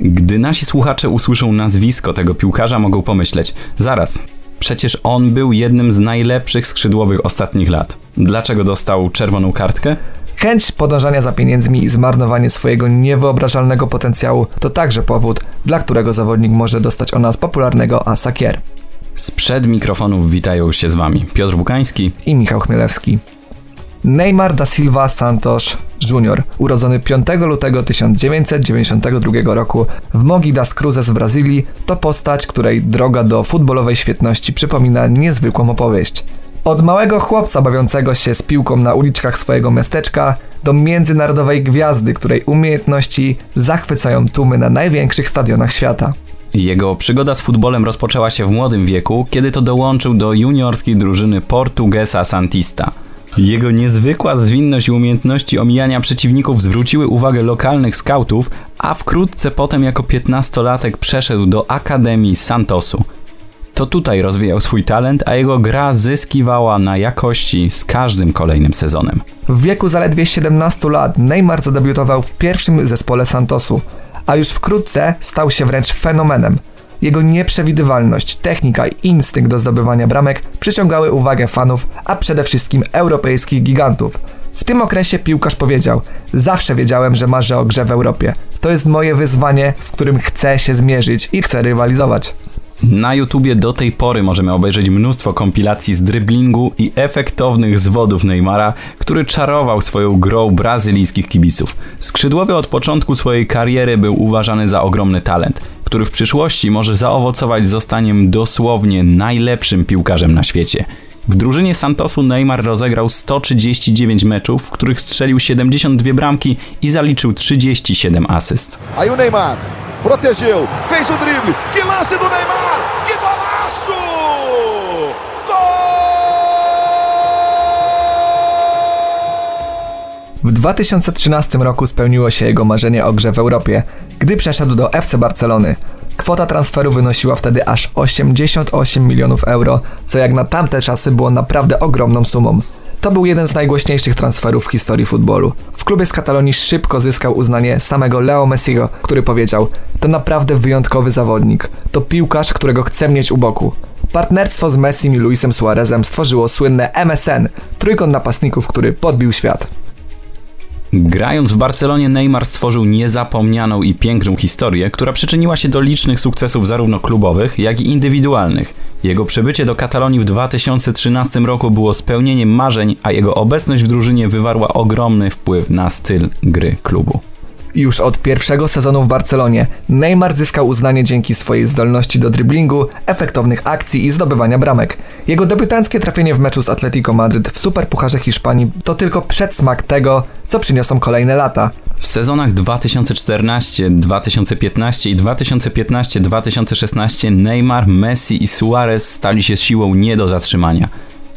Gdy nasi słuchacze usłyszą nazwisko tego piłkarza, mogą pomyśleć: zaraz, przecież on był jednym z najlepszych skrzydłowych ostatnich lat. Dlaczego dostał czerwoną kartkę? Chęć podążania za pieniędzmi i zmarnowanie swojego niewyobrażalnego potencjału to także powód, dla którego zawodnik może dostać o nas popularnego Asakier. Sprzed mikrofonów witają się z wami Piotr Bukański i Michał Chmielewski. Neymar da Silva Santos Jr., urodzony 5 lutego 1992 roku w Mogi das Cruzes w Brazylii, to postać, której droga do futbolowej świetności przypomina niezwykłą opowieść. Od małego chłopca bawiącego się z piłką na uliczkach swojego miasteczka do międzynarodowej gwiazdy, której umiejętności zachwycają tłumy na największych stadionach świata. Jego przygoda z futbolem rozpoczęła się w młodym wieku, kiedy to dołączył do juniorskiej drużyny Portuguesa Santista. Jego niezwykła zwinność i umiejętności omijania przeciwników zwróciły uwagę lokalnych skautów, a wkrótce potem jako 15-latek przeszedł do Akademii Santosu. To tutaj rozwijał swój talent, a jego gra zyskiwała na jakości z każdym kolejnym sezonem. W wieku zaledwie 17 lat Neymar zadebiutował w pierwszym zespole Santosu, a już wkrótce stał się wręcz fenomenem. Jego nieprzewidywalność, technika i instynkt do zdobywania bramek przyciągały uwagę fanów, a przede wszystkim europejskich gigantów. W tym okresie piłkarz powiedział: Zawsze wiedziałem, że marzę o grze w Europie. To jest moje wyzwanie, z którym chcę się zmierzyć i chcę rywalizować. Na YouTubie do tej pory możemy obejrzeć mnóstwo kompilacji z dryblingu i efektownych zwodów Neymara, który czarował swoją grą brazylijskich kibiców. Skrzydłowy od początku swojej kariery był uważany za ogromny talent, który w przyszłości może zaowocować zostaniem dosłownie najlepszym piłkarzem na świecie. W drużynie Santosu Neymar rozegrał 139 meczów, w których strzelił 72 bramki i zaliczył 37 asyst. Aí Neymar protegeu, fez o drible, que lance do Neymar, W 2013 roku spełniło się jego marzenie o grze w Europie, gdy przeszedł do FC Barcelony. Kwota transferu wynosiła wtedy aż 88 milionów euro, co jak na tamte czasy było naprawdę ogromną sumą. To był jeden z najgłośniejszych transferów w historii futbolu. W klubie z Katalonii szybko zyskał uznanie samego Leo Messiego, który powiedział: To naprawdę wyjątkowy zawodnik. To piłkarz, którego chcę mieć u boku. Partnerstwo z Messim i Luisem Suarezem stworzyło słynne MSN, trójkąt napastników, który podbił świat. Grając w Barcelonie, Neymar stworzył niezapomnianą i piękną historię, która przyczyniła się do licznych sukcesów zarówno klubowych, jak i indywidualnych. Jego przybycie do Katalonii w 2013 roku było spełnieniem marzeń, a jego obecność w drużynie wywarła ogromny wpływ na styl gry klubu. Już od pierwszego sezonu w Barcelonie Neymar zyskał uznanie dzięki swojej zdolności do driblingu, efektownych akcji i zdobywania bramek. Jego debiutanckie trafienie w meczu z Atletico Madryt w Superpucharze Hiszpanii to tylko przedsmak tego, co przyniosą kolejne lata. W sezonach 2014, 2015 i 2015-2016 Neymar, Messi i Suarez stali się siłą nie do zatrzymania.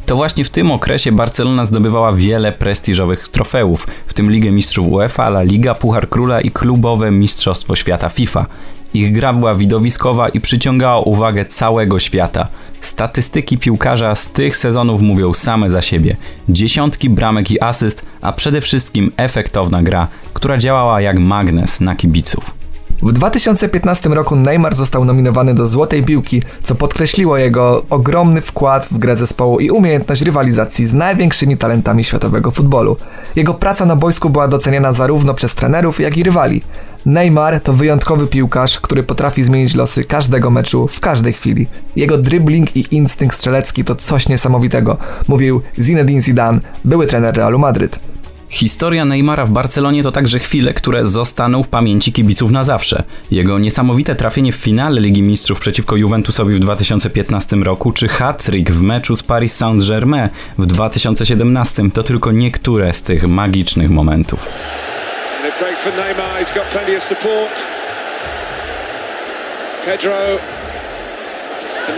To właśnie w tym okresie Barcelona zdobywała wiele prestiżowych trofeów, w tym Ligę Mistrzów UEFA, La Liga, Puchar Króla i klubowe Mistrzostwo Świata FIFA. Ich gra była widowiskowa i przyciągała uwagę całego świata. Statystyki piłkarza z tych sezonów mówią same za siebie. Dziesiątki bramek i asyst, a przede wszystkim efektowna gra, która działała jak magnes na kibiców. W 2015 roku Neymar został nominowany do Złotej Piłki, co podkreśliło jego ogromny wkład w grę zespołu i umiejętność rywalizacji z największymi talentami światowego futbolu. Jego praca na boisku była doceniana zarówno przez trenerów, jak i rywali. Neymar to wyjątkowy piłkarz, który potrafi zmienić losy każdego meczu w każdej chwili. Jego dribbling i instynkt strzelecki to coś niesamowitego, mówił Zinedine Zidane, były trener Realu Madryt. Historia Neymara w Barcelonie to także chwile, które zostaną w pamięci kibiców na zawsze. Jego niesamowite trafienie w finale Ligi Mistrzów przeciwko Juventusowi w 2015 roku, czy hat-trick w meczu z Paris Saint-Germain w 2017 to tylko niektóre z tych magicznych momentów.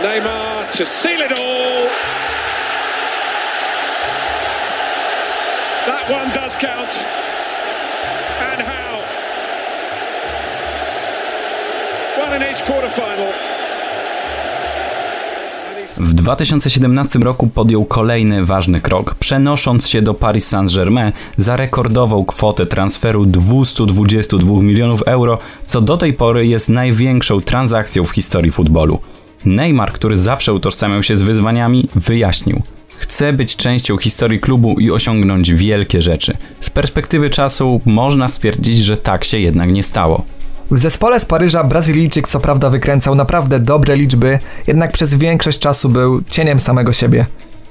Neymar to seal it all. And how. One in each. W 2017 roku podjął kolejny ważny krok, przenosząc się do Paris Saint-Germain za rekordową kwotę transferu 222 milionów euro, co do tej pory jest największą transakcją w historii futbolu. Neymar, który zawsze utożsamiał się z wyzwaniami, wyjaśnił. Chce być częścią historii klubu i osiągnąć wielkie rzeczy. Z perspektywy czasu można stwierdzić, że tak się jednak nie stało. W zespole z Paryża Brazylijczyk co prawda wykręcał naprawdę dobre liczby, jednak przez większość czasu był cieniem samego siebie.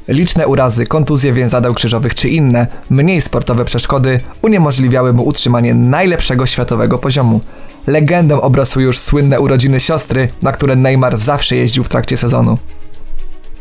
Liczne urazy, kontuzje więzadeł krzyżowych czy inne, mniej sportowe przeszkody uniemożliwiały mu utrzymanie najlepszego światowego poziomu. Legendą obrosły już słynne urodziny siostry, na które Neymar zawsze jeździł w trakcie sezonu.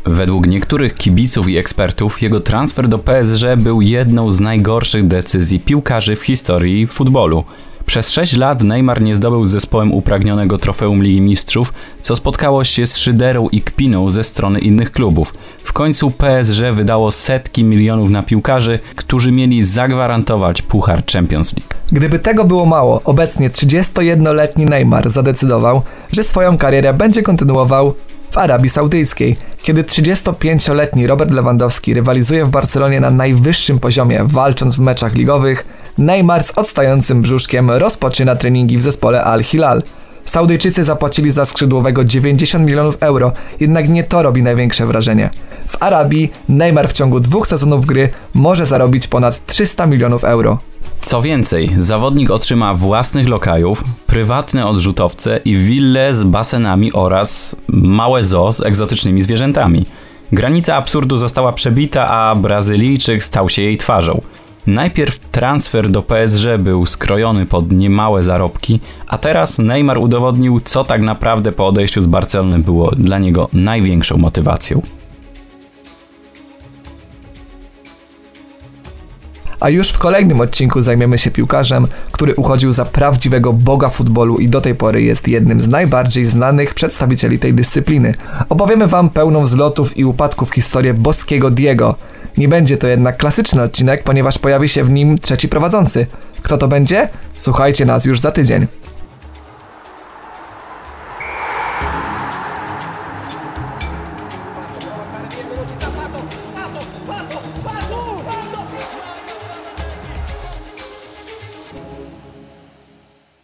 Według niektórych kibiców i ekspertów jego transfer do PSG był jedną z najgorszych decyzji piłkarzy w historii futbolu. Przez 6 lat Neymar nie zdobył z zespołem upragnionego trofeum Ligi Mistrzów, co spotkało się z szyderą i kpiną ze strony innych klubów. W końcu PSG wydało setki milionów na piłkarzy, którzy mieli zagwarantować puchar Champions League. Gdyby tego było mało, obecnie 31-letni Neymar zadecydował, że swoją karierę będzie kontynuował Arabii Saudyjskiej. Kiedy 35-letni Robert Lewandowski rywalizuje w Barcelonie na najwyższym poziomie, walcząc w meczach ligowych, Neymar z odstającym brzuszkiem rozpoczyna treningi w zespole Al-Hilal. Saudyjczycy zapłacili za skrzydłowego 90 milionów euro, jednak nie to robi największe wrażenie. W Arabii Neymar w ciągu dwóch sezonów gry może zarobić ponad 300 milionów euro. Co więcej, zawodnik otrzyma własnych lokajów, prywatne odrzutowce i willę z basenami oraz małe zoo z egzotycznymi zwierzętami. Granica absurdu została przebita, a Brazylijczyk stał się jej twarzą. Najpierw transfer do PSG był skrojony pod niemałe zarobki, a teraz Neymar udowodnił, co tak naprawdę po odejściu z Barcelony było dla niego największą motywacją. A już w kolejnym odcinku zajmiemy się piłkarzem, który uchodził za prawdziwego boga futbolu i do tej pory jest jednym z najbardziej znanych przedstawicieli tej dyscypliny. Opowiemy Wam pełną zlotów i upadków historię boskiego Diego. Nie będzie to jednak klasyczny odcinek, ponieważ pojawi się w nim trzeci prowadzący. Kto to będzie? Słuchajcie nas już za tydzień.